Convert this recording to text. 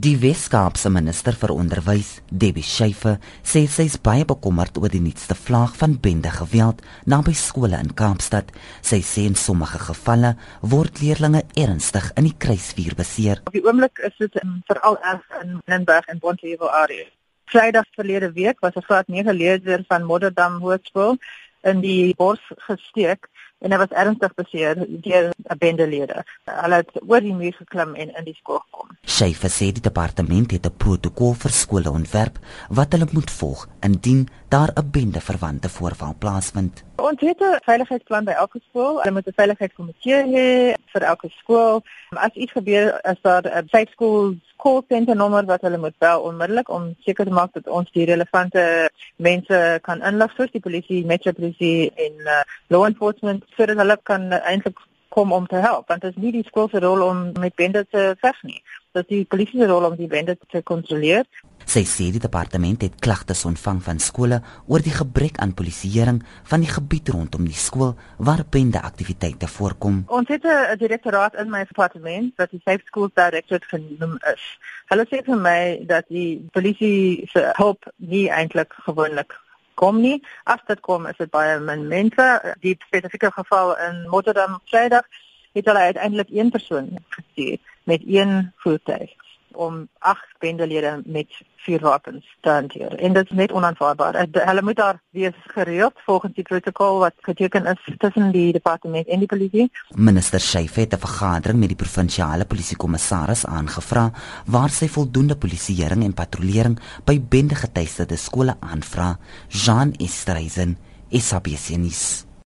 Die Weskaapse minister vir onderwys, Debbie Schiefer, sê sy is baie bekommerd oor die nuutste vlaag van bende geweld naby skole in Kaapstad. Sy sê in sommige gevalle word leerders ernstig in die kruisvuur beseer. Op die oomblik is dit veral erg in Lindbergh en Bonteheuwel area. Vrydag verlede week was 'n graad 9 leerder van Modderdam Hoërskool in die bos gesteek en hy was ernstig beseer deur 'n bendelede. Hulle het oor die muur geklim en in die skool gekom. Sy sê die departement het 'n protokol vir skole ontwerp wat hulle moet volg indien daar 'n bende verwante voorval plaasvind. Ons het 'n veiligheidsplan by elke skool. Hulle moet 'n veiligheidskomitee hê vir elke skool. As iets gebeur, is daar 'n safe school call center nommer wat hulle moet bel onmiddellik om seker te maak dat ons die relevante mense kan inlig soos die polisie, metropolisie en uh, law enforcement sodat hulle kan eintlik kom om te help want dit is nie die skool se rol om met bende te veg nie dat die polisie se rol om die bende te kontroleer. Sy sê die departement het klagtes ontvang van skole oor die gebrek aan polisieering van die gebied rondom die skool waar bende aktiwiteite voorkom. Ons het 'n direktoraat in my departement wat die Safe Schools Directorate genoem is. Hulle sê vir my dat die polisie se hulp nie eintlik gewoonlik kom nie. As dit kom, is dit baie min mense. Die spesifieke geval in Rotterdam Vrydag het hulle uiteindelik een persoon gestuur met een voertuig om agt bendelede met vuurwapens te hanteer. En dit is net onaanvaarbaar. Hulle moet daar wees gereeld volgens die protokol wat geteken is tussen die departement en die polisie. Minister Sheikh het 'n vergadering met die provinsiale polisiekommissaris aangevra waar sy voldoende polisieering en patrollering by bendegetuieerde skole aanvra. Jean Estreisen, SABC nuus.